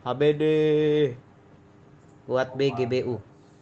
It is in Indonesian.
HBD buat BGBU